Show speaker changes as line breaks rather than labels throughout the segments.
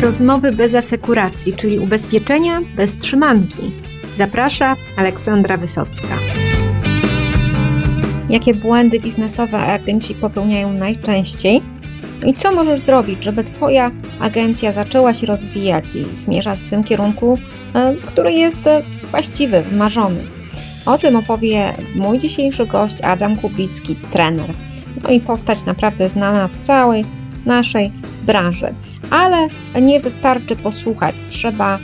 Rozmowy bez asekuracji, czyli ubezpieczenia bez trzymanki. Zaprasza Aleksandra Wysocka. Jakie błędy biznesowe agenci popełniają najczęściej? I co możesz zrobić, żeby Twoja agencja zaczęła się rozwijać i zmierzać w tym kierunku, e, który jest e, właściwy, wymarzony? O tym opowie mój dzisiejszy gość Adam Kubicki, trener. No i postać naprawdę znana w całej naszej branży. Ale nie wystarczy posłuchać, trzeba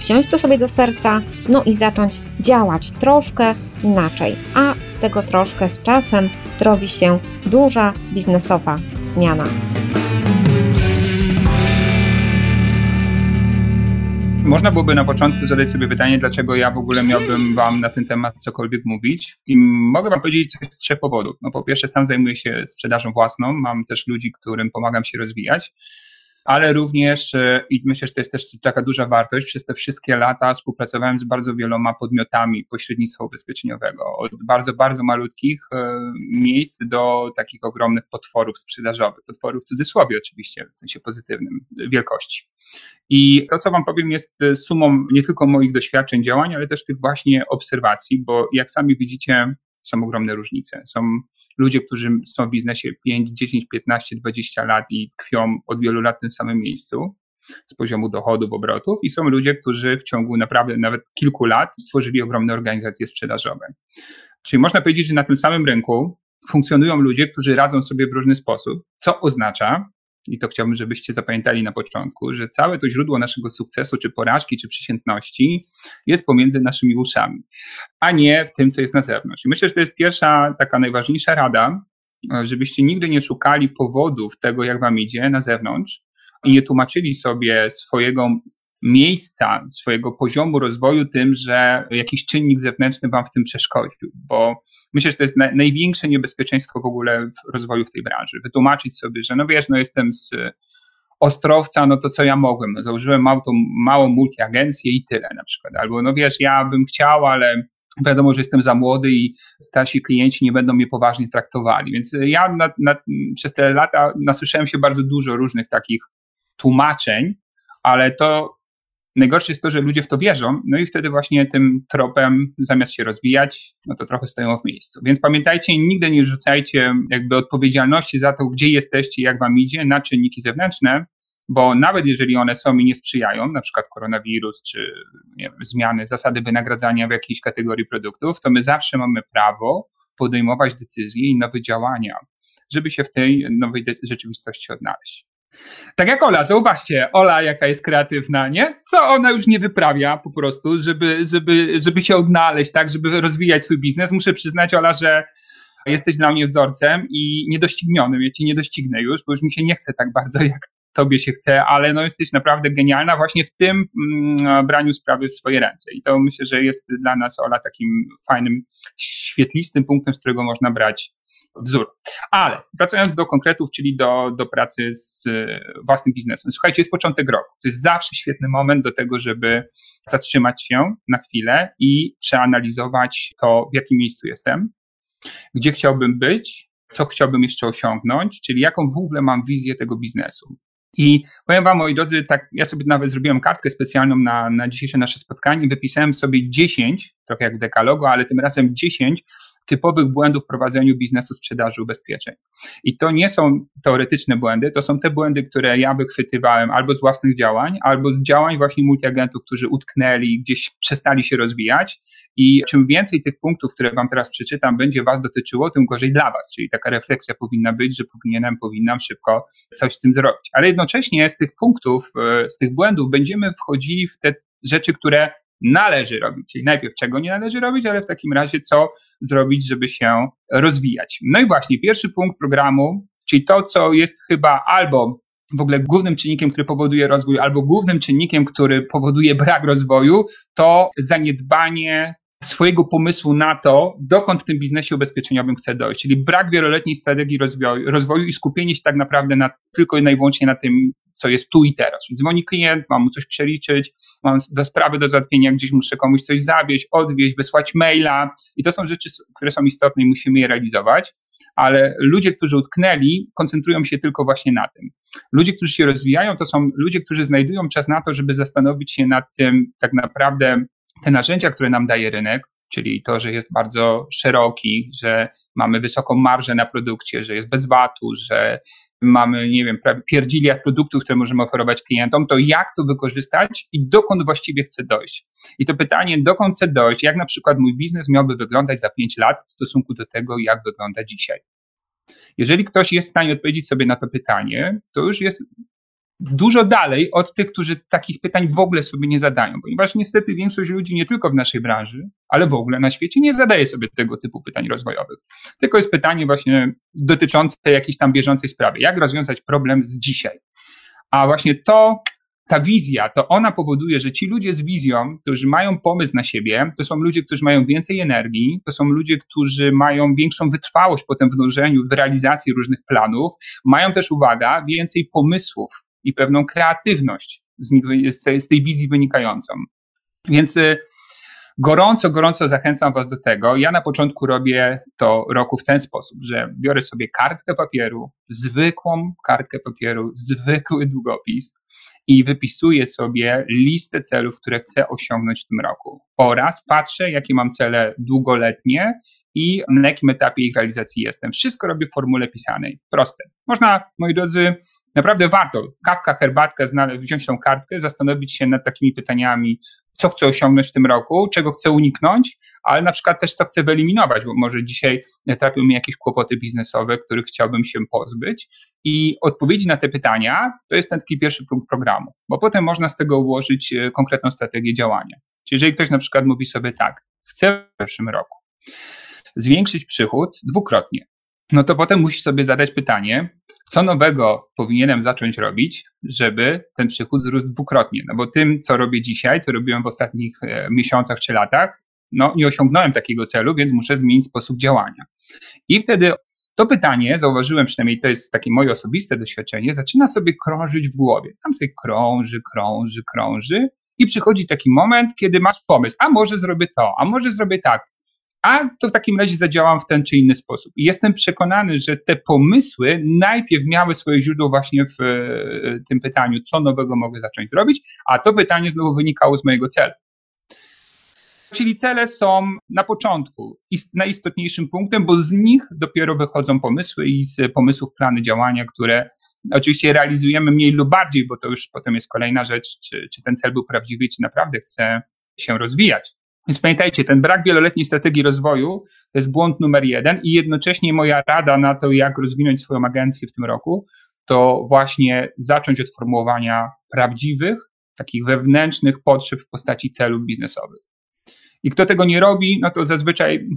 wziąć to sobie do serca, no i zacząć działać troszkę inaczej. A z tego troszkę z czasem zrobi się duża biznesowa zmiana.
Można byłoby na początku zadać sobie pytanie, dlaczego ja w ogóle miałbym Wam na ten temat cokolwiek mówić. I mogę Wam powiedzieć coś z trzech powodów. No po pierwsze, sam zajmuję się sprzedażą własną, mam też ludzi, którym pomagam się rozwijać ale również, e, i myślę, że to jest też taka duża wartość, przez te wszystkie lata współpracowałem z bardzo wieloma podmiotami pośrednictwa ubezpieczeniowego, od bardzo, bardzo malutkich e, miejsc do takich ogromnych potworów sprzedażowych, potworów w cudzysłowie oczywiście, w sensie pozytywnym, wielkości. I to, co Wam powiem, jest e, sumą nie tylko moich doświadczeń, działań, ale też tych właśnie obserwacji, bo jak sami widzicie, są ogromne różnice. Są ludzie, którzy są w biznesie 5, 10, 15, 20 lat i tkwią od wielu lat w tym samym miejscu z poziomu dochodów, obrotów i są ludzie, którzy w ciągu naprawdę nawet kilku lat stworzyli ogromne organizacje sprzedażowe. Czyli można powiedzieć, że na tym samym rynku funkcjonują ludzie, którzy radzą sobie w różny sposób, co oznacza, i to chciałbym, żebyście zapamiętali na początku, że całe to źródło naszego sukcesu, czy porażki, czy przeciętności jest pomiędzy naszymi uszami, a nie w tym, co jest na zewnątrz. I myślę, że to jest pierwsza, taka najważniejsza rada, żebyście nigdy nie szukali powodów tego, jak wam idzie na zewnątrz i nie tłumaczyli sobie swojego miejsca, swojego poziomu rozwoju tym, że jakiś czynnik zewnętrzny wam w tym przeszkodził, bo myślę, że to jest na, największe niebezpieczeństwo w ogóle w rozwoju w tej branży. Wytłumaczyć sobie, że no wiesz, no jestem z Ostrowca, no to co ja mogłem? No założyłem małą, małą multiagencję i tyle na przykład. Albo no wiesz, ja bym chciał, ale wiadomo, że jestem za młody i starsi klienci nie będą mnie poważnie traktowali. Więc ja na, na, przez te lata nasłyszałem się bardzo dużo różnych takich tłumaczeń, ale to Najgorsze jest to, że ludzie w to wierzą, no i wtedy właśnie tym tropem, zamiast się rozwijać, no to trochę stoją w miejscu. Więc pamiętajcie, nigdy nie rzucajcie jakby odpowiedzialności za to, gdzie jesteście, jak wam idzie, na czynniki zewnętrzne, bo nawet jeżeli one są i nie sprzyjają, na przykład koronawirus czy wiem, zmiany, zasady wynagradzania w jakiejś kategorii produktów, to my zawsze mamy prawo podejmować decyzje i nowe działania, żeby się w tej nowej rzeczywistości odnaleźć. Tak jak Ola, zauważcie, Ola jaka jest kreatywna, nie? Co ona już nie wyprawia po prostu, żeby, żeby, żeby się odnaleźć, tak, żeby rozwijać swój biznes. Muszę przyznać, Ola, że jesteś dla mnie wzorcem i niedoścignionym. Ja cię nie doścignę już, bo już mi się nie chce tak bardzo, jak tobie się chce, ale no jesteś naprawdę genialna właśnie w tym mm, braniu sprawy w swoje ręce. I to myślę, że jest dla nas, Ola, takim fajnym, świetlistym punktem, z którego można brać wzór. Ale wracając do konkretów, czyli do, do pracy z e, własnym biznesem. Słuchajcie, jest początek roku. To jest zawsze świetny moment do tego, żeby zatrzymać się na chwilę i przeanalizować to, w jakim miejscu jestem, gdzie chciałbym być, co chciałbym jeszcze osiągnąć, czyli jaką w ogóle mam wizję tego biznesu. I powiem Wam, moi drodzy, tak, ja sobie nawet zrobiłem kartkę specjalną na, na dzisiejsze nasze spotkanie, wypisałem sobie 10, trochę jak w dekalogu, ale tym razem 10 typowych błędów w prowadzeniu biznesu sprzedaży ubezpieczeń. I to nie są teoretyczne błędy, to są te błędy, które ja wychwytywałem albo z własnych działań, albo z działań właśnie multiagentów, którzy utknęli, gdzieś przestali się rozwijać. I czym więcej tych punktów, które Wam teraz przeczytam, będzie Was dotyczyło, tym gorzej dla Was. Czyli taka refleksja powinna być, że powinienem, powinnam szybko coś z tym zrobić. Ale jednocześnie z tych punktów, e, z tych błędów będziemy wchodzili w te rzeczy, które należy robić. Czyli najpierw czego nie należy robić, ale w takim razie co zrobić, żeby się rozwijać. No i właśnie pierwszy punkt programu, czyli to, co jest chyba albo w ogóle głównym czynnikiem, który powoduje rozwój, albo głównym czynnikiem, który powoduje brak rozwoju, to zaniedbanie swojego pomysłu na to, dokąd w tym biznesie ubezpieczeniowym chcę dojść. Czyli brak wieloletniej strategii rozwoju, rozwoju i skupienie się tak naprawdę na, tylko i najwyłącznie na tym, co jest tu i teraz. Czyli dzwoni klient, mam mu coś przeliczyć, mam do sprawy do załatwienia, gdzieś muszę komuś coś zawieźć, odwieźć, wysłać maila i to są rzeczy, które są istotne i musimy je realizować. ale ludzie, którzy utknęli, koncentrują się tylko właśnie na tym. Ludzie, którzy się rozwijają, to są ludzie, którzy znajdują czas na to, żeby zastanowić się nad tym, tak naprawdę te narzędzia, które nam daje rynek, czyli to, że jest bardzo szeroki, że mamy wysoką marżę na produkcie, że jest bez VAT-u, że mamy, nie wiem, pierdziliard produktów, które możemy oferować klientom, to jak to wykorzystać i dokąd właściwie chcę dojść? I to pytanie, dokąd chcę dojść, jak na przykład mój biznes miałby wyglądać za 5 lat w stosunku do tego, jak wygląda dzisiaj. Jeżeli ktoś jest w stanie odpowiedzieć sobie na to pytanie, to już jest dużo dalej od tych, którzy takich pytań w ogóle sobie nie zadają, ponieważ niestety większość ludzi nie tylko w naszej branży, ale w ogóle na świecie nie zadaje sobie tego typu pytań rozwojowych. Tylko jest pytanie właśnie dotyczące jakiejś tam bieżącej sprawy. Jak rozwiązać problem z dzisiaj? A właśnie to, ta wizja, to ona powoduje, że ci ludzie z wizją, którzy mają pomysł na siebie, to są ludzie, którzy mają więcej energii, to są ludzie, którzy mają większą wytrwałość potem w dążeniu, w realizacji różnych planów, mają też, uwaga, więcej pomysłów i pewną kreatywność z, z, tej, z tej wizji wynikającą. Więc y, gorąco, gorąco zachęcam Was do tego. Ja na początku robię to roku w ten sposób, że biorę sobie kartkę papieru, zwykłą kartkę papieru, zwykły długopis i wypisuję sobie listę celów, które chcę osiągnąć w tym roku. Oraz patrzę, jakie mam cele długoletnie i na jakim etapie ich realizacji jestem. Wszystko robię w formule pisanej. Proste. Można, moi drodzy, naprawdę warto. Kawka, herbatka, wziąć tą kartkę, zastanowić się nad takimi pytaniami, co chcę osiągnąć w tym roku, czego chcę uniknąć, ale na przykład też co chcę wyeliminować, bo może dzisiaj trapią mnie jakieś kłopoty biznesowe, których chciałbym się pozbyć. I odpowiedzi na te pytania to jest ten taki pierwszy punkt programu, bo potem można z tego ułożyć e, konkretną strategię działania. Czyli jeżeli ktoś na przykład mówi sobie tak, chcę w przyszłym roku zwiększyć przychód dwukrotnie, no to potem musisz sobie zadać pytanie, co nowego powinienem zacząć robić, żeby ten przychód wzrósł dwukrotnie. No bo tym, co robię dzisiaj, co robiłem w ostatnich e, miesiącach czy latach, no nie osiągnąłem takiego celu, więc muszę zmienić sposób działania. I wtedy to pytanie, zauważyłem przynajmniej, to jest takie moje osobiste doświadczenie, zaczyna sobie krążyć w głowie. Tam sobie krąży, krąży, krąży i przychodzi taki moment, kiedy masz pomysł, a może zrobię to, a może zrobię tak a to w takim razie zadziałam w ten czy inny sposób. I jestem przekonany, że te pomysły najpierw miały swoje źródło właśnie w e, tym pytaniu, co nowego mogę zacząć zrobić, a to pytanie znowu wynikało z mojego celu. Czyli cele są na początku najistotniejszym punktem, bo z nich dopiero wychodzą pomysły i z pomysłów plany działania, które oczywiście realizujemy mniej lub bardziej, bo to już potem jest kolejna rzecz, czy, czy ten cel był prawdziwy, czy naprawdę chce się rozwijać. Więc pamiętajcie, ten brak wieloletniej strategii rozwoju to jest błąd numer jeden i jednocześnie moja rada na to, jak rozwinąć swoją agencję w tym roku, to właśnie zacząć od formułowania prawdziwych, takich wewnętrznych potrzeb w postaci celów biznesowych. I kto tego nie robi, no to zazwyczaj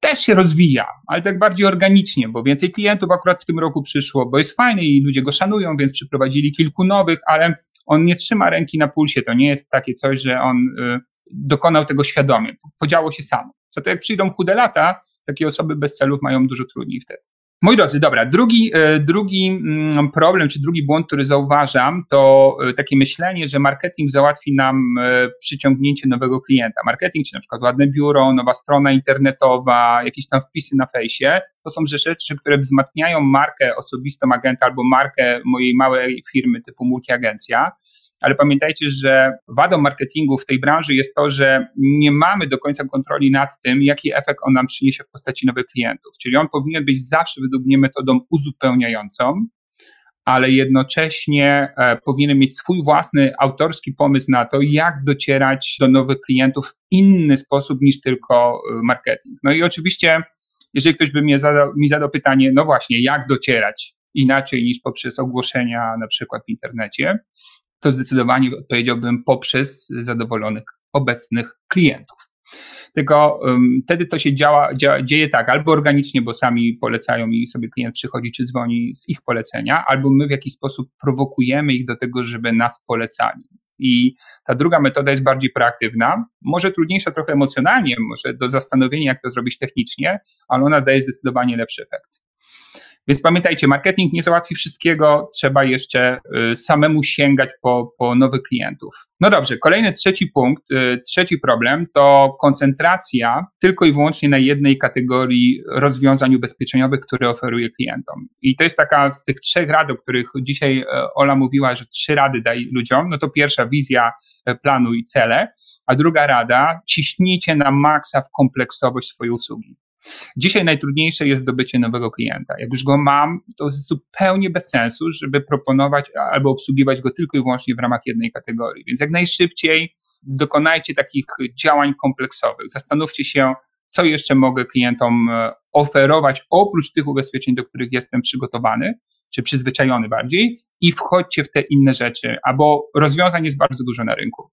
też się rozwija, ale tak bardziej organicznie, bo więcej klientów akurat w tym roku przyszło, bo jest fajny i ludzie go szanują, więc przyprowadzili kilku nowych, ale on nie trzyma ręki na pulsie. To nie jest takie coś, że on y, dokonał tego świadomie. Podziało się samo. Za to jak przyjdą chude lata, takie osoby bez celów mają dużo trudniej wtedy. Moi drodzy, dobra, drugi, e, drugi mm, problem, czy drugi błąd, który zauważam, to e, takie myślenie, że marketing załatwi nam e, przyciągnięcie nowego klienta. Marketing, czy na przykład ładne biuro, nowa strona internetowa, jakieś tam wpisy na fejsie, to są rzeczy, które wzmacniają markę osobistą agenta albo markę mojej małej firmy typu multiagencja ale pamiętajcie, że wadą marketingu w tej branży jest to, że nie mamy do końca kontroli nad tym, jaki efekt on nam przyniesie w postaci nowych klientów. Czyli on powinien być zawsze według mnie metodą uzupełniającą, ale jednocześnie e, powinien mieć swój własny autorski pomysł na to, jak docierać do nowych klientów w inny sposób niż tylko e, marketing. No i oczywiście, jeżeli ktoś by mnie zadał, mi zadał pytanie, no właśnie, jak docierać inaczej niż poprzez ogłoszenia na przykład w internecie, to zdecydowanie odpowiedziałbym poprzez zadowolonych obecnych klientów. Tylko um, wtedy to się działa, dzia, dzieje tak, albo organicznie, bo sami polecają i sobie klient przychodzi czy dzwoni z ich polecenia, albo my w jakiś sposób prowokujemy ich do tego, żeby nas polecali. I ta druga metoda jest bardziej proaktywna, może trudniejsza trochę emocjonalnie, może do zastanowienia, jak to zrobić technicznie, ale ona daje zdecydowanie lepszy efekt. Więc pamiętajcie, marketing nie załatwi wszystkiego, trzeba jeszcze y, samemu sięgać po, po nowych klientów. No dobrze, kolejny trzeci punkt, y, trzeci problem to koncentracja tylko i wyłącznie na jednej kategorii rozwiązań ubezpieczeniowych, które oferuje klientom. I to jest taka z tych trzech rad, o których dzisiaj e, Ola mówiła, że trzy rady daj ludziom. No to pierwsza wizja e, planu i cele, a druga rada, ciśnijcie na maksa w kompleksowość swojej usługi. Dzisiaj najtrudniejsze jest zdobycie nowego klienta. Jak już go mam, to jest zupełnie bez sensu, żeby proponować albo obsługiwać go tylko i wyłącznie w ramach jednej kategorii. Więc jak najszybciej dokonajcie takich działań kompleksowych. Zastanówcie się, co jeszcze mogę klientom e, oferować oprócz tych ubezpieczeń, do których jestem przygotowany, czy przyzwyczajony bardziej, i wchodźcie w te inne rzeczy, albo rozwiązań jest bardzo dużo na rynku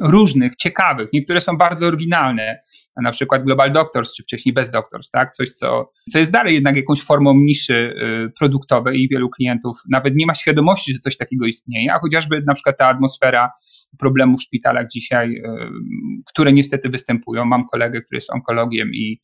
różnych, ciekawych. Niektóre są bardzo oryginalne, na przykład Global Doctors, czy wcześniej Bez Doctors, tak? Coś, co, co jest dalej jednak jakąś formą niszy y, produktowej i wielu klientów nawet nie ma świadomości, że coś takiego istnieje, a chociażby na przykład ta atmosfera problemów w szpitalach dzisiaj, y, które niestety występują. Mam kolegę, który jest onkologiem i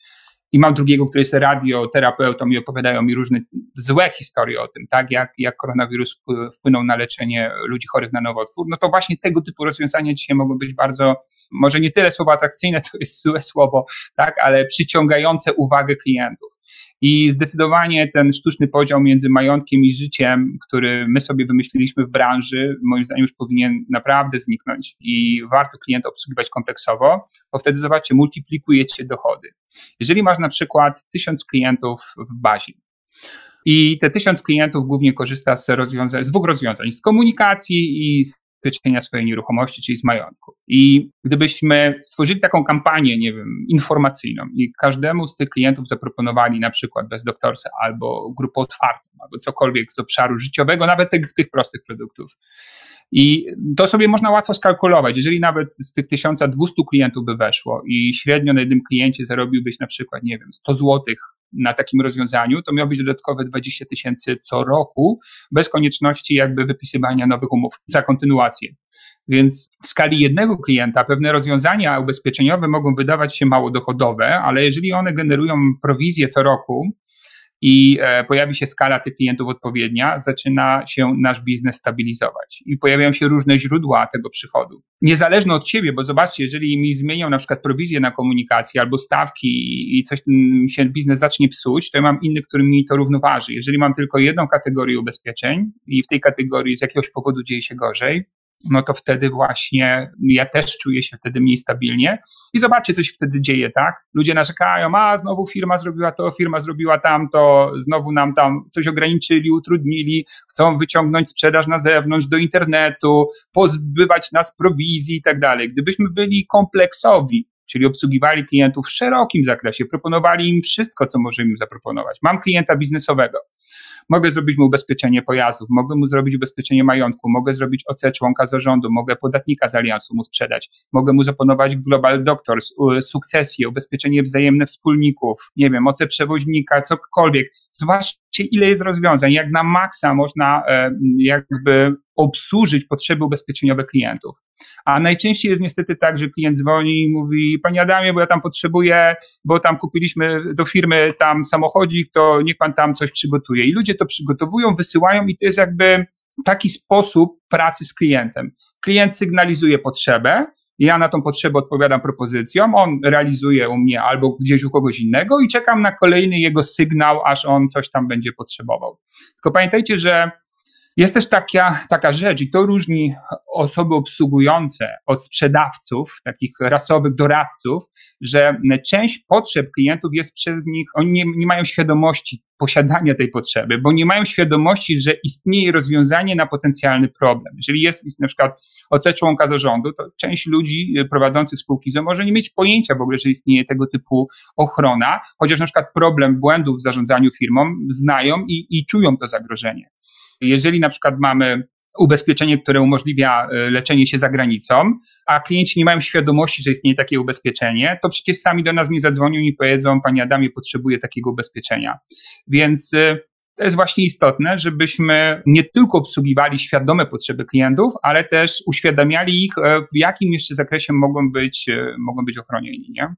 i mam drugiego, który jest radioterapeutą i opowiadają mi różne złe historie o tym, tak, jak, jak koronawirus wpłynął na leczenie ludzi chorych na nowotwór, no to właśnie tego typu rozwiązania dzisiaj mogą być bardzo, może nie tyle słowo atrakcyjne, to jest złe słowo, tak, ale przyciągające uwagę klientów. I zdecydowanie ten sztuczny podział między majątkiem i życiem, który my sobie wymyśliliśmy w branży, moim zdaniem już powinien naprawdę zniknąć i warto klienta obsługiwać kompleksowo, bo wtedy zobaczcie, multiplikujecie dochody. Jeżeli masz na przykład tysiąc klientów w bazie, i te tysiąc klientów głównie korzysta z, z dwóch rozwiązań: z komunikacji i z ubezpieczenia swojej nieruchomości, czyli z majątku. I gdybyśmy stworzyli taką kampanię, nie wiem, informacyjną i każdemu z tych klientów zaproponowali na przykład bez doktorsa albo grupę otwartą, albo cokolwiek z obszaru życiowego, nawet tych, tych prostych produktów. I to sobie można łatwo skalkulować. Jeżeli nawet z tych 1200 klientów by weszło i średnio na jednym kliencie zarobiłbyś na przykład, nie wiem, 100 złotych na takim rozwiązaniu, to miałbyś dodatkowe 20 tysięcy co roku, bez konieczności jakby wypisywania nowych umów za kontynuację. Więc w skali jednego klienta pewne rozwiązania ubezpieczeniowe mogą wydawać się mało dochodowe, ale jeżeli one generują prowizję co roku, i e, pojawi się skala tych klientów odpowiednia, zaczyna się nasz biznes stabilizować i pojawiają się różne źródła tego przychodu. Niezależne od siebie, bo zobaczcie, jeżeli mi zmienią na przykład prowizję na komunikację albo stawki i coś się biznes zacznie psuć, to ja mam inny, który mi to równoważy. Jeżeli mam tylko jedną kategorię ubezpieczeń i w tej kategorii z jakiegoś powodu dzieje się gorzej, no to wtedy właśnie ja też czuję się wtedy mniej stabilnie. I zobaczcie, co się wtedy dzieje, tak? Ludzie narzekają, a znowu firma zrobiła to, firma zrobiła tamto, znowu nam tam coś ograniczyli, utrudnili, chcą wyciągnąć sprzedaż na zewnątrz, do internetu, pozbywać nas prowizji i tak dalej. Gdybyśmy byli kompleksowi, czyli obsługiwali klientów w szerokim zakresie, proponowali im wszystko, co możemy im zaproponować. Mam klienta biznesowego. Mogę zrobić mu ubezpieczenie pojazdów, mogę mu zrobić ubezpieczenie majątku, mogę zrobić OC członka zarządu, mogę podatnika z aliansu mu sprzedać, mogę mu zaponować Global Doctors, sukcesję, ubezpieczenie wzajemne wspólników, nie wiem, OC przewoźnika, cokolwiek. Zobaczcie, ile jest rozwiązań, jak na maksa można e, jakby obsłużyć potrzeby ubezpieczeniowe klientów. A najczęściej jest niestety tak, że klient dzwoni i mówi, panie Adamie, bo ja tam potrzebuję, bo tam kupiliśmy do firmy tam samochodzik, to niech pan tam coś przygotuje. I ludzie to przygotowują, wysyłają i to jest jakby taki sposób pracy z klientem. Klient sygnalizuje potrzebę, ja na tą potrzebę odpowiadam propozycją, on realizuje u mnie albo gdzieś u kogoś innego i czekam na kolejny jego sygnał, aż on coś tam będzie potrzebował. Tylko pamiętajcie, że jest też taka, taka rzecz, i to różni osoby obsługujące od sprzedawców, takich rasowych doradców, że część potrzeb klientów jest przez nich, oni nie, nie mają świadomości posiadania tej potrzeby, bo nie mają świadomości, że istnieje rozwiązanie na potencjalny problem. Jeżeli jest, jest na przykład OC członka zarządu, to część ludzi prowadzących spółki ZO może nie mieć pojęcia w ogóle, że istnieje tego typu ochrona, chociaż na przykład problem błędów w zarządzaniu firmą znają i, i czują to zagrożenie. Jeżeli na przykład mamy ubezpieczenie, które umożliwia e, leczenie się za granicą, a klienci nie mają świadomości, że istnieje takie ubezpieczenie, to przecież sami do nas nie zadzwonią i powiedzą, Panie Adamie, potrzebuję takiego ubezpieczenia. Więc e, to jest właśnie istotne, żebyśmy nie tylko obsługiwali świadome potrzeby klientów, ale też uświadamiali ich, e, w jakim jeszcze zakresie mogą być, mogą być ochronieni. Nie?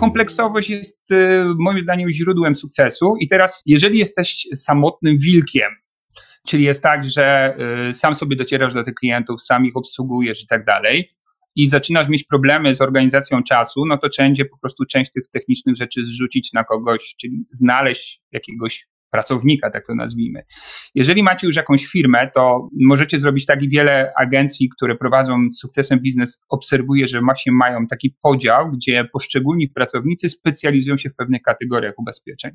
Kompleksowość jest y, moim zdaniem źródłem sukcesu. I teraz, jeżeli jesteś samotnym wilkiem, czyli jest tak, że y, sam sobie docierasz do tych klientów, sam ich obsługujesz i tak dalej, i zaczynasz mieć problemy z organizacją czasu, no to trzeba po prostu część tych technicznych rzeczy zrzucić na kogoś, czyli znaleźć jakiegoś pracownika, tak to nazwijmy. Jeżeli macie już jakąś firmę, to możecie zrobić tak i wiele agencji, które prowadzą z sukcesem biznes, obserwuję, że właśnie mają taki podział, gdzie poszczególni pracownicy specjalizują się w pewnych kategoriach ubezpieczeń.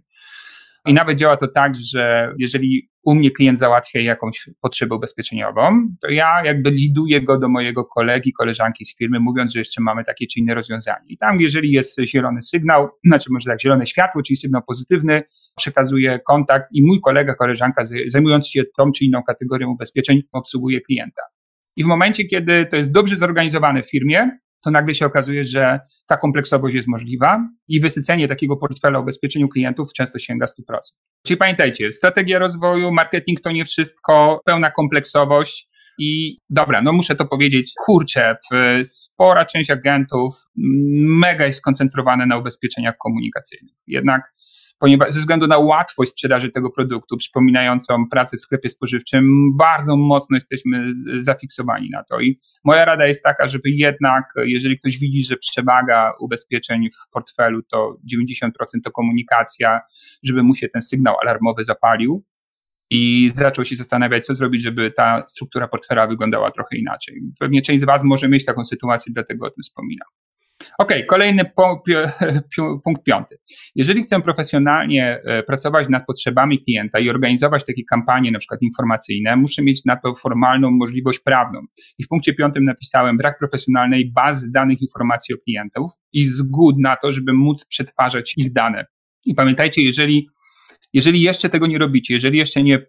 I nawet działa to tak, że jeżeli u mnie klient załatwia jakąś potrzebę ubezpieczeniową, to ja jakby liduję go do mojego kolegi, koleżanki z firmy, mówiąc, że jeszcze mamy takie czy inne rozwiązanie. I tam, jeżeli jest zielony sygnał, znaczy może tak, zielone światło, czyli sygnał pozytywny, przekazuję kontakt i mój kolega, koleżanka zajmując się tą czy inną kategorią ubezpieczeń, obsługuje klienta. I w momencie, kiedy to jest dobrze zorganizowane w firmie, to nagle się okazuje, że ta kompleksowość jest możliwa i wysycenie takiego portfela ubezpieczeniu klientów często sięga 100%. Czyli pamiętajcie, strategia rozwoju, marketing to nie wszystko, pełna kompleksowość. I dobra, no muszę to powiedzieć, kurczę, spora część agentów mega jest skoncentrowana na ubezpieczeniach komunikacyjnych. Jednak ponieważ ze względu na łatwość sprzedaży tego produktu, przypominającą pracę w sklepie spożywczym, bardzo mocno jesteśmy zafiksowani na to. I moja rada jest taka, żeby jednak, jeżeli ktoś widzi, że przewaga ubezpieczeń w portfelu to 90% to komunikacja, żeby mu się ten sygnał alarmowy zapalił, i zaczął się zastanawiać, co zrobić, żeby ta struktura portfela wyglądała trochę inaczej. Pewnie część z Was może mieć taką sytuację, dlatego o tym wspominam. Ok, kolejny punkt piąty. Jeżeli chcę profesjonalnie e, pracować nad potrzebami klienta i organizować takie kampanie, na przykład informacyjne, muszę mieć na to formalną możliwość prawną. I w punkcie piątym napisałem brak profesjonalnej bazy danych informacji o klientów i zgód na to, żeby móc przetwarzać ich dane. I pamiętajcie, jeżeli jeżeli jeszcze tego nie robicie, jeżeli jeszcze nie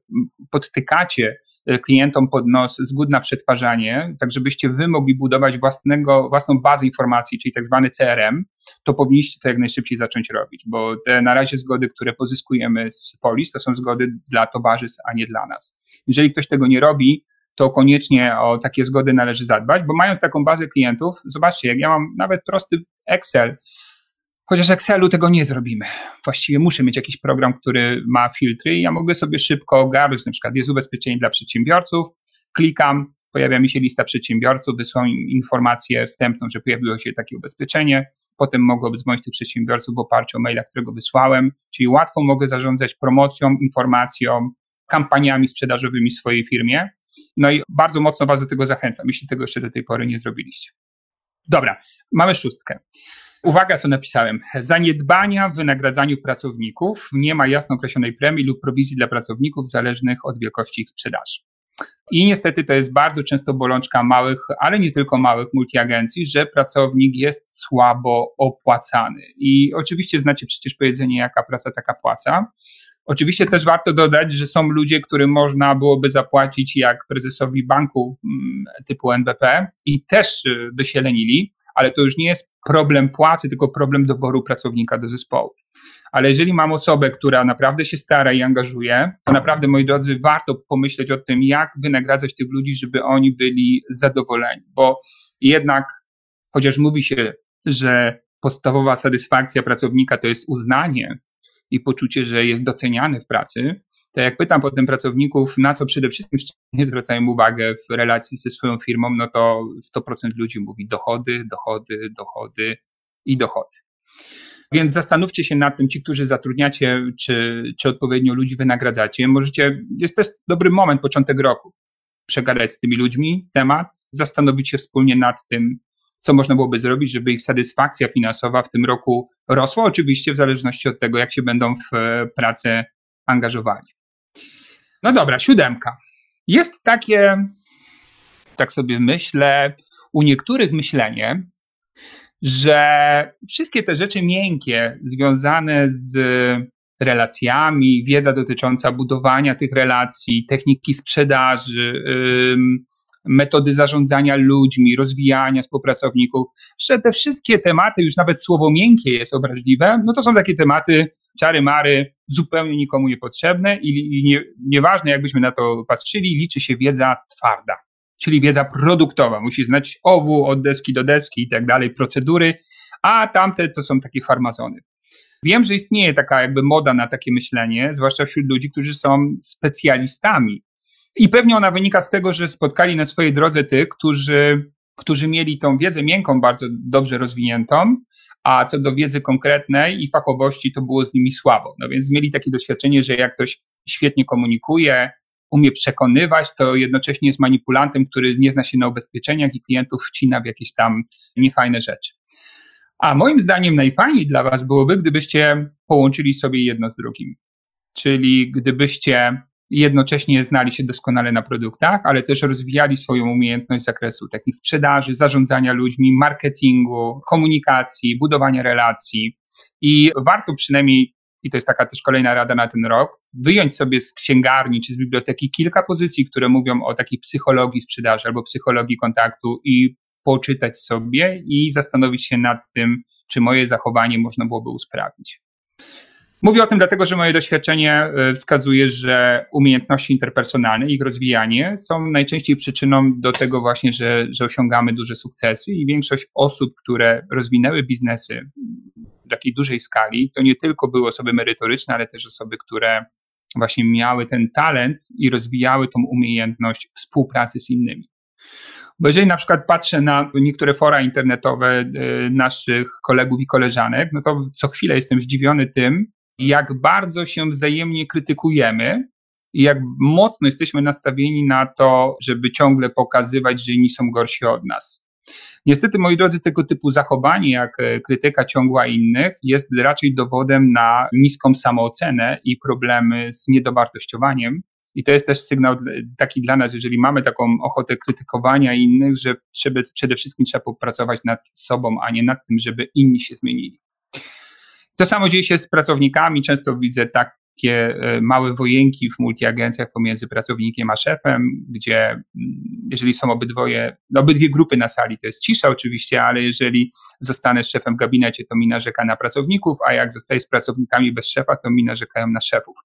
podtykacie klientom pod nos zgód na przetwarzanie, tak żebyście wy mogli budować własnego, własną bazę informacji, czyli tak zwany CRM, to powinniście to jak najszybciej zacząć robić, bo te na razie zgody, które pozyskujemy z polis, to są zgody dla towarzystw, a nie dla nas. Jeżeli ktoś tego nie robi, to koniecznie o takie zgody należy zadbać, bo mając taką bazę klientów, zobaczcie, jak ja mam nawet prosty Excel, Chociaż Excelu tego nie zrobimy. Właściwie muszę mieć jakiś program, który ma filtry i ja mogę sobie szybko ogarnąć, na przykład jest ubezpieczenie dla przedsiębiorców, klikam, pojawia mi się lista przedsiębiorców, wysyłam im informację wstępną, że pojawiło się takie ubezpieczenie, potem mogę obdzwonić tych przedsiębiorców w oparciu o maila, którego wysłałem, czyli łatwo mogę zarządzać promocją, informacją, kampaniami sprzedażowymi w swojej firmie. No i bardzo mocno Was do tego zachęcam, jeśli tego jeszcze do tej pory nie zrobiliście. Dobra, mamy szóstkę. Uwaga, co napisałem. Zaniedbania w wynagradzaniu pracowników. Nie ma jasno określonej premii lub prowizji dla pracowników zależnych od wielkości ich sprzedaży. I niestety to jest bardzo często bolączka małych, ale nie tylko małych multiagencji, że pracownik jest słabo opłacany. I oczywiście znacie przecież powiedzenie, jaka praca, taka płaca. Oczywiście też warto dodać, że są ludzie, którym można byłoby zapłacić jak prezesowi banku mm, typu NBP i też y, by się lenili, ale to już nie jest problem płacy, tylko problem doboru pracownika do zespołu. Ale jeżeli mam osobę, która naprawdę się stara i angażuje, to naprawdę, moi drodzy, warto pomyśleć o tym, jak wynagradzać tych ludzi, żeby oni byli zadowoleni, bo jednak, chociaż mówi się, że podstawowa satysfakcja pracownika to jest uznanie i poczucie, że jest doceniany w pracy, to jak pytam potem pracowników, na co przede wszystkim nie zwracają uwagę w relacji ze swoją firmą, no to 100% ludzi mówi dochody, dochody, dochody i dochody. Więc zastanówcie się nad tym, ci, którzy zatrudniacie, czy, czy odpowiednio ludzi wynagradzacie. Możecie, jest też dobry moment, początek roku, przegadać z tymi ludźmi temat, zastanowić się wspólnie nad tym, co można byłoby zrobić, żeby ich satysfakcja finansowa w tym roku rosła, oczywiście w zależności od tego, jak się będą w pracę angażowali. No dobra, siódemka. Jest takie, tak sobie myślę, u niektórych myślenie, że wszystkie te rzeczy miękkie związane z relacjami, wiedza dotycząca budowania tych relacji, techniki sprzedaży, metody zarządzania ludźmi, rozwijania współpracowników, że te wszystkie tematy, już nawet słowo miękkie jest obraźliwe, no to są takie tematy czary mary, zupełnie nikomu niepotrzebne i, i nie, nieważne jakbyśmy na to patrzyli, liczy się wiedza twarda, czyli wiedza produktowa. Musi znać owu od deski do deski i tak dalej, procedury, a tamte to są takie farmazony. Wiem, że istnieje taka jakby moda na takie myślenie, zwłaszcza wśród ludzi, którzy są specjalistami. I pewnie ona wynika z tego, że spotkali na swojej drodze tych, którzy, którzy mieli tą wiedzę miękką bardzo dobrze rozwiniętą, a co do wiedzy konkretnej i fachowości, to było z nimi słabo. No więc mieli takie doświadczenie, że jak ktoś świetnie komunikuje, umie przekonywać, to jednocześnie jest manipulantem, który nie zna się na ubezpieczeniach i klientów wcina w jakieś tam niefajne rzeczy. A moim zdaniem najfajniej dla Was byłoby, gdybyście połączyli sobie jedno z drugim. Czyli gdybyście jednocześnie znali się doskonale na produktach, ale też rozwijali swoją umiejętność z zakresu technik sprzedaży, zarządzania ludźmi, marketingu, komunikacji, budowania relacji. I warto przynajmniej, i to jest taka też kolejna rada na ten rok, wyjąć sobie z księgarni czy z biblioteki kilka pozycji, które mówią o takiej psychologii sprzedaży albo psychologii kontaktu i poczytać sobie i zastanowić się nad tym, czy moje zachowanie można byłoby usprawnić. Mówię o tym dlatego, że moje doświadczenie e, wskazuje, że umiejętności interpersonalne, ich rozwijanie są najczęściej przyczyną do tego właśnie, że, że osiągamy duże sukcesy i większość osób, które rozwinęły biznesy w takiej dużej skali, to nie tylko były osoby merytoryczne, ale też osoby, które właśnie miały ten talent i rozwijały tą umiejętność współpracy z innymi. Bo jeżeli na przykład patrzę na niektóre fora internetowe e, naszych kolegów i koleżanek, no to co chwilę jestem zdziwiony tym, jak bardzo się wzajemnie krytykujemy i jak mocno jesteśmy nastawieni na to, żeby ciągle pokazywać, że inni są gorsi od nas. Niestety, moi drodzy, tego typu zachowanie, jak e, krytyka ciągła innych, jest raczej dowodem na niską samoocenę i problemy z niedowartościowaniem. I to jest też sygnał taki dla nas, jeżeli mamy taką ochotę krytykowania innych, że przede wszystkim trzeba popracować nad sobą, a nie nad tym, żeby inni się zmienili. To samo dzieje się z pracownikami. Często widzę takie e, małe wojenki w multiagencjach pomiędzy pracownikiem a szefem, gdzie mm, jeżeli są obydwoje, no obydwie grupy na sali, to jest cisza oczywiście, ale jeżeli zostanę szefem w gabinecie, to mi narzeka na pracowników, a jak zostaję z pracownikami bez szefa, to mi narzekają na szefów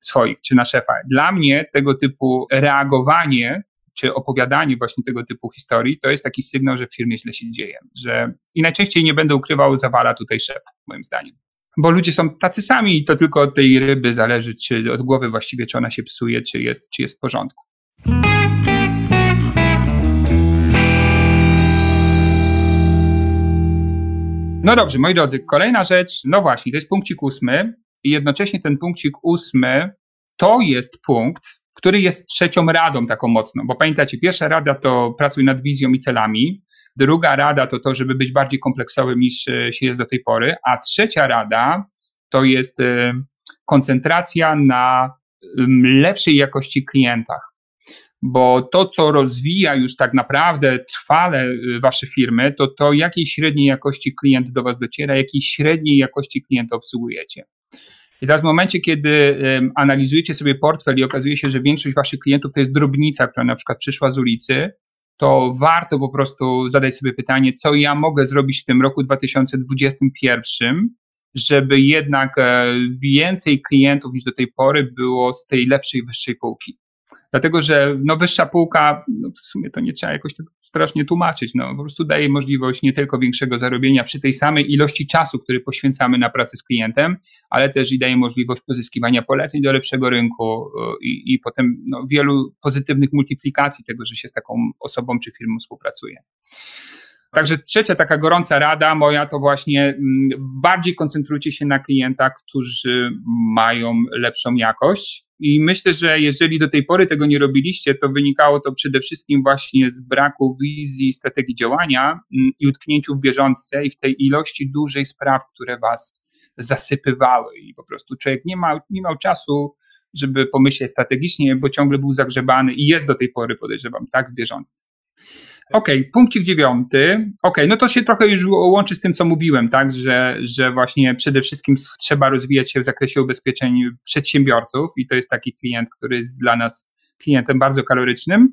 swoich czy na szefa. Dla mnie tego typu reagowanie czy opowiadanie właśnie tego typu historii, to jest taki sygnał, że w firmie źle się dzieje. Że... I najczęściej nie będę ukrywał, zawala tutaj szef, moim zdaniem bo ludzie są tacy sami i to tylko od tej ryby zależy, czy od głowy właściwie, czy ona się psuje, czy jest, czy jest w porządku. No dobrze, moi drodzy, kolejna rzecz, no właśnie, to jest punkcik ósmy i jednocześnie ten punkcik ósmy to jest punkt, który jest trzecią radą taką mocną, bo pamiętacie, pierwsza rada to pracuj nad wizją i celami, druga rada to to, żeby być bardziej kompleksowym niż e, się jest do tej pory, a trzecia rada to jest e, koncentracja na lepszej jakości klientach. Bo to, co rozwija już tak naprawdę trwale e, wasze firmy, to to, jakiej średniej jakości klient do was dociera, jakiej średniej jakości klienta obsługujecie. I teraz w momencie, kiedy analizujecie sobie portfel i okazuje się, że większość waszych klientów to jest drobnica, która na przykład przyszła z ulicy, to warto po prostu zadać sobie pytanie, co ja mogę zrobić w tym roku 2021, żeby jednak e, więcej klientów niż do tej pory było z tej lepszej, wyższej półki. Dlatego, że no, wyższa półka, no, w sumie to nie trzeba jakoś tak strasznie tłumaczyć, no, po prostu daje możliwość nie tylko większego zarobienia przy tej samej ilości czasu, który poświęcamy na pracę z klientem, ale też i daje możliwość pozyskiwania poleceń do lepszego rynku y, i, i potem no, wielu pozytywnych multiplikacji tego, że się z taką osobą czy firmą współpracuje. Także trzecia taka gorąca rada moja to właśnie mm, bardziej koncentrujcie się na klientach, którzy mają lepszą jakość. I myślę, że jeżeli do tej pory tego nie robiliście, to wynikało to przede wszystkim właśnie z braku wizji, strategii działania mm, i utknięciu w bieżące i w tej ilości dużej spraw, które was zasypywały. I po prostu człowiek nie, ma, nie miał czasu, żeby pomyśleć strategicznie, bo ciągle był zagrzebany i jest do tej pory, podejrzewam, tak, w bieżące. Okej, okay, punkcik dziewiąty. Okej, okay, no to się trochę już łączy z tym, co mówiłem, tak, że, że właśnie przede wszystkim trzeba rozwijać się w zakresie ubezpieczeń przedsiębiorców i to jest taki klient, który jest dla nas klientem bardzo kalorycznym.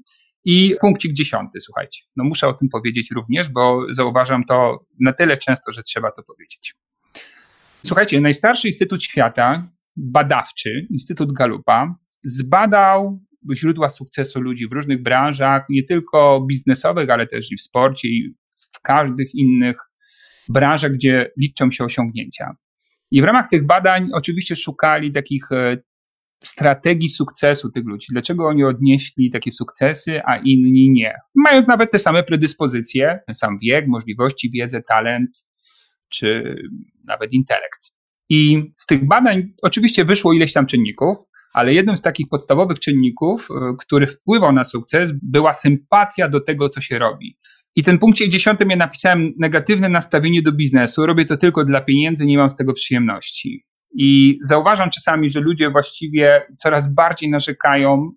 I punkcik dziesiąty, słuchajcie, no muszę o tym powiedzieć również, bo zauważam to na tyle często, że trzeba to powiedzieć. Słuchajcie, najstarszy instytut świata, badawczy, Instytut Galupa, zbadał źródła sukcesu ludzi w różnych branżach, nie tylko biznesowych, ale też i w sporcie, i w każdych innych branżach, gdzie liczą się osiągnięcia. I w ramach tych badań oczywiście szukali takich e, strategii sukcesu tych ludzi. Dlaczego oni odnieśli takie sukcesy, a inni nie? Mając nawet te same predyspozycje, ten sam wiek, możliwości, wiedzę, talent, czy nawet intelekt. I z tych badań oczywiście wyszło ileś tam czynników, ale jednym z takich podstawowych czynników, e, który wpływał na sukces, była sympatia do tego, co się robi. I ten punkcie dziesiątym ja napisałem negatywne nastawienie do biznesu. Robię to tylko dla pieniędzy, nie mam z tego przyjemności. I zauważam czasami, że ludzie właściwie coraz bardziej narzekają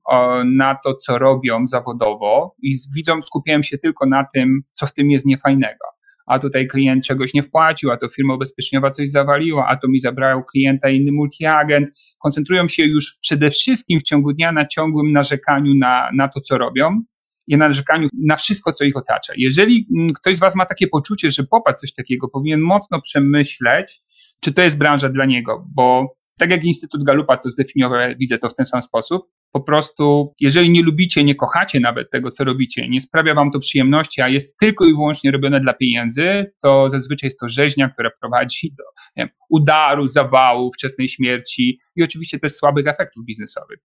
na to, co robią zawodowo i widzą, skupiają się tylko na tym, co w tym jest niefajnego. A tutaj klient czegoś nie wpłacił, a to firma ubezpieczeniowa coś zawaliła, a to mi zabrał klienta inny multiagent. Koncentrują się już przede wszystkim w ciągu dnia na ciągłym narzekaniu na, na to, co robią i na narzekaniu na wszystko, co ich otacza. Jeżeli mm, ktoś z Was ma takie poczucie, że popadł coś takiego, powinien mocno przemyśleć, czy to jest branża dla niego, bo tak jak Instytut Galupa to zdefiniował, widzę to w ten sam sposób, po prostu, jeżeli nie lubicie, nie kochacie nawet tego, co robicie, nie sprawia wam to przyjemności, a jest tylko i wyłącznie robione dla pieniędzy, to zazwyczaj jest to rzeźnia, która prowadzi do wiem, udaru, zawału, wczesnej śmierci i oczywiście też słabych efektów biznesowych.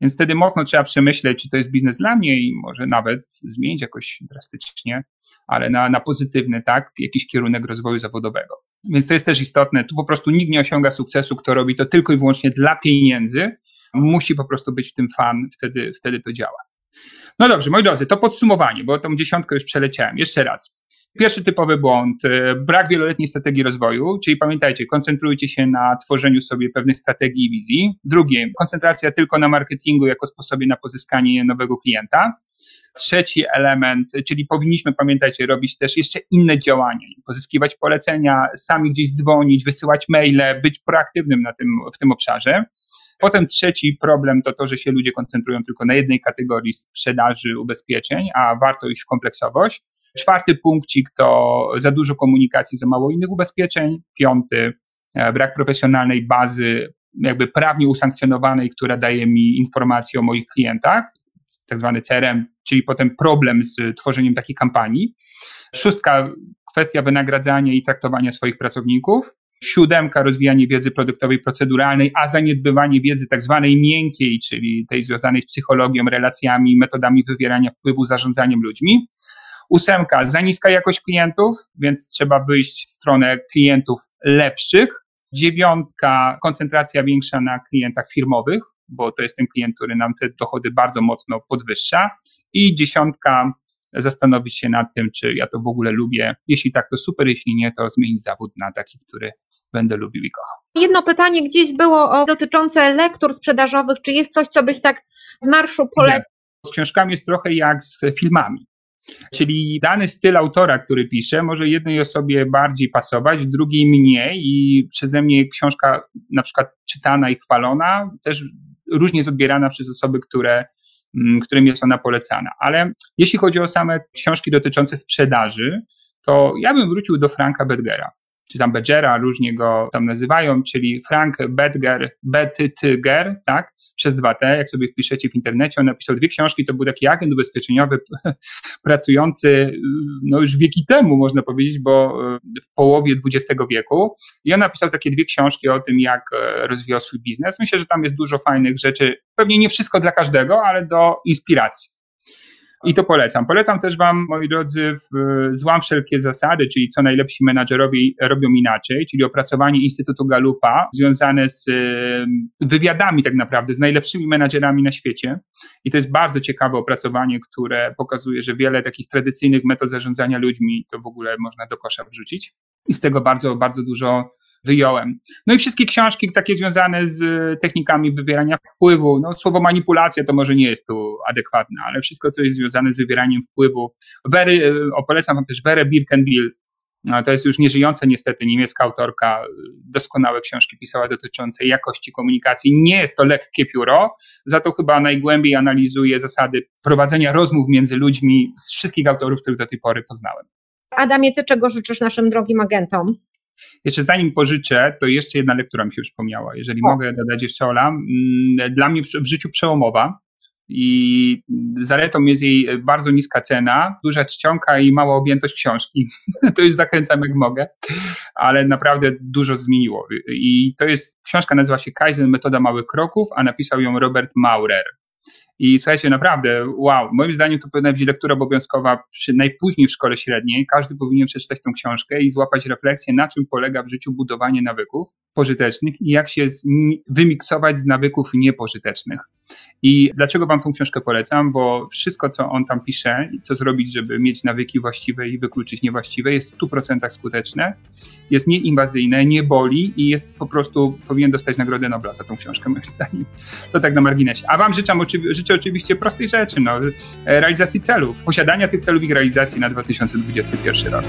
Więc wtedy mocno trzeba przemyśleć, czy to jest biznes dla mnie i może nawet zmienić jakoś drastycznie, ale na, na pozytywny, tak, jakiś kierunek rozwoju zawodowego. Więc to jest też istotne. Tu po prostu nikt nie osiąga sukcesu, kto robi to tylko i wyłącznie dla pieniędzy. Musi po prostu być w tym fan, wtedy, wtedy to działa. No dobrze, moi drodzy, to podsumowanie, bo tą dziesiątkę już przeleciałem. Jeszcze raz. Pierwszy typowy błąd, e, brak wieloletniej strategii rozwoju, czyli pamiętajcie, koncentrujcie się na tworzeniu sobie pewnych strategii i wizji. Drugie, koncentracja tylko na marketingu jako sposobie na pozyskanie nowego klienta. Trzeci element, czyli powinniśmy, pamiętajcie, robić też jeszcze inne działania, pozyskiwać polecenia, sami gdzieś dzwonić, wysyłać maile, być proaktywnym na tym, w tym obszarze. Potem trzeci problem to to, że się ludzie koncentrują tylko na jednej kategorii sprzedaży ubezpieczeń, a warto iść w kompleksowość. Czwarty punkcik to za dużo komunikacji, za mało innych ubezpieczeń. Piąty, e, brak profesjonalnej bazy, jakby prawnie usankcjonowanej, która daje mi informacje o moich klientach, tak zwany CRM, czyli potem problem z tworzeniem takiej kampanii. Szóstka, kwestia wynagradzania i traktowania swoich pracowników. Siódemka, rozwijanie wiedzy produktowej, proceduralnej, a zaniedbywanie wiedzy tak zwanej miękkiej, czyli tej związanej z psychologią, relacjami, metodami wywierania wpływu, zarządzaniem ludźmi. Ósemka, za niska jakość klientów, więc trzeba wyjść w stronę klientów lepszych. Dziewiątka, koncentracja większa na klientach firmowych, bo to jest ten klient, który nam te dochody bardzo mocno podwyższa. I dziesiątka, zastanowić się nad tym, czy ja to w ogóle lubię. Jeśli tak, to super, jeśli nie, to zmienić zawód na taki, który będę lubił i kochał.
Jedno pytanie gdzieś było o, dotyczące lektur sprzedażowych. Czy jest coś, co byś tak z marszu polecił?
Z książkami jest trochę jak z filmami. Czyli dany styl autora, który pisze, może jednej osobie bardziej pasować, drugiej mniej i przeze mnie książka na przykład czytana i chwalona też różnie jest odbierana przez osoby, które, którym jest ona polecana. Ale jeśli chodzi o same książki dotyczące sprzedaży, to ja bym wrócił do Franka Bedgera czy tam Bedgera, różnie go tam nazywają, czyli Frank Bedger, Betyger, tak, przez dwa T, jak sobie wpiszecie w internecie, on napisał dwie książki, to był taki agent ubezpieczeniowy pracujący, no już wieki temu, można powiedzieć, bo e, w połowie XX wieku i on napisał takie dwie książki o tym, jak e, rozwijał swój biznes. Myślę, że tam jest dużo fajnych rzeczy, pewnie nie wszystko dla każdego, ale do inspiracji. I to polecam. Polecam też Wam, moi drodzy, złam wszelkie zasady, czyli co najlepsi menadżerowie robią inaczej, czyli opracowanie Instytutu Galupa związane z wywiadami tak naprawdę, z najlepszymi menadżerami na świecie. I to jest bardzo ciekawe opracowanie, które pokazuje, że wiele takich tradycyjnych metod zarządzania ludźmi to w ogóle można do kosza wrzucić. I z tego bardzo, bardzo dużo wyjąłem. No i wszystkie książki takie związane z technikami wywierania wpływu. No, słowo manipulacja to może nie jest tu adekwatne, ale wszystko, co jest związane z wywieraniem wpływu. Wery, o, polecam wam też Werę Birkenbill. To jest już nieżyjąca niestety niemiecka autorka, doskonałe książki pisała dotyczące jakości komunikacji. Nie jest to lekkie pióro, za to chyba najgłębiej analizuje zasady prowadzenia rozmów między ludźmi z wszystkich autorów, których do tej pory poznałem.
Adamie, ty czego życzysz naszym drogim agentom?
Jeszcze zanim pożyczę, to jeszcze jedna lektura mi się przypomniała. Jeżeli o. mogę dodać jeszcze Ola. Mm, dla mnie w życiu przełomowa, I zaletą jest jej bardzo niska cena, duża czcionka i mała objętość książki. to już zachęcam jak mogę, ale naprawdę dużo zmieniło. I to jest, książka nazywa się Kaizen Metoda Małych Kroków, a napisał ją Robert Maurer. I słuchajcie, naprawdę, wow, moim zdaniem to powinna być lektura obowiązkowa przy najpóźniej w szkole średniej. Każdy powinien przeczytać tę książkę i złapać refleksję, na czym polega w życiu budowanie nawyków pożytecznych i jak się wymiksować z nawyków niepożytecznych. I dlaczego Wam tą książkę polecam? Bo wszystko, co on tam pisze i co zrobić, żeby mieć nawyki właściwe i wykluczyć niewłaściwe, jest w 100% skuteczne, jest nieinwazyjne, nie boli i jest po prostu, powinien dostać Nagrodę Nobla za tą książkę, moim zdaniem. To tak na marginesie. A Wam życzę, życzę oczywiście prostej rzeczy, no, realizacji celów, posiadania tych celów i ich realizacji na 2021 rok.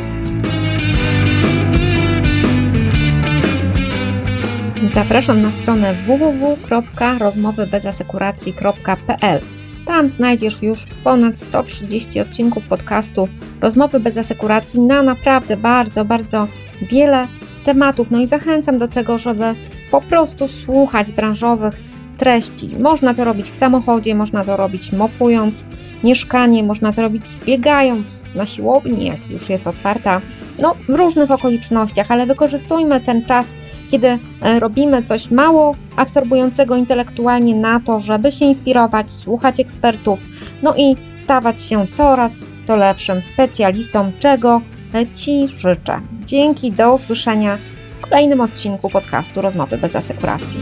Zapraszam na stronę www.rozmowybezasekuracji.pl. Tam znajdziesz już ponad 130 odcinków podcastu Rozmowy bez asekuracji na naprawdę bardzo, bardzo wiele tematów. No i zachęcam do tego, żeby po prostu słuchać branżowych treści. Można to robić w samochodzie, można to robić mopując mieszkanie, można to robić biegając na siłowni, jak już jest otwarta, no w różnych okolicznościach, ale wykorzystujmy ten czas, kiedy e, robimy coś mało absorbującego intelektualnie na to, żeby się inspirować, słuchać ekspertów, no i stawać się coraz to lepszym specjalistą, czego e, Ci życzę. Dzięki, do usłyszenia w kolejnym odcinku podcastu Rozmowy bez asekuracji.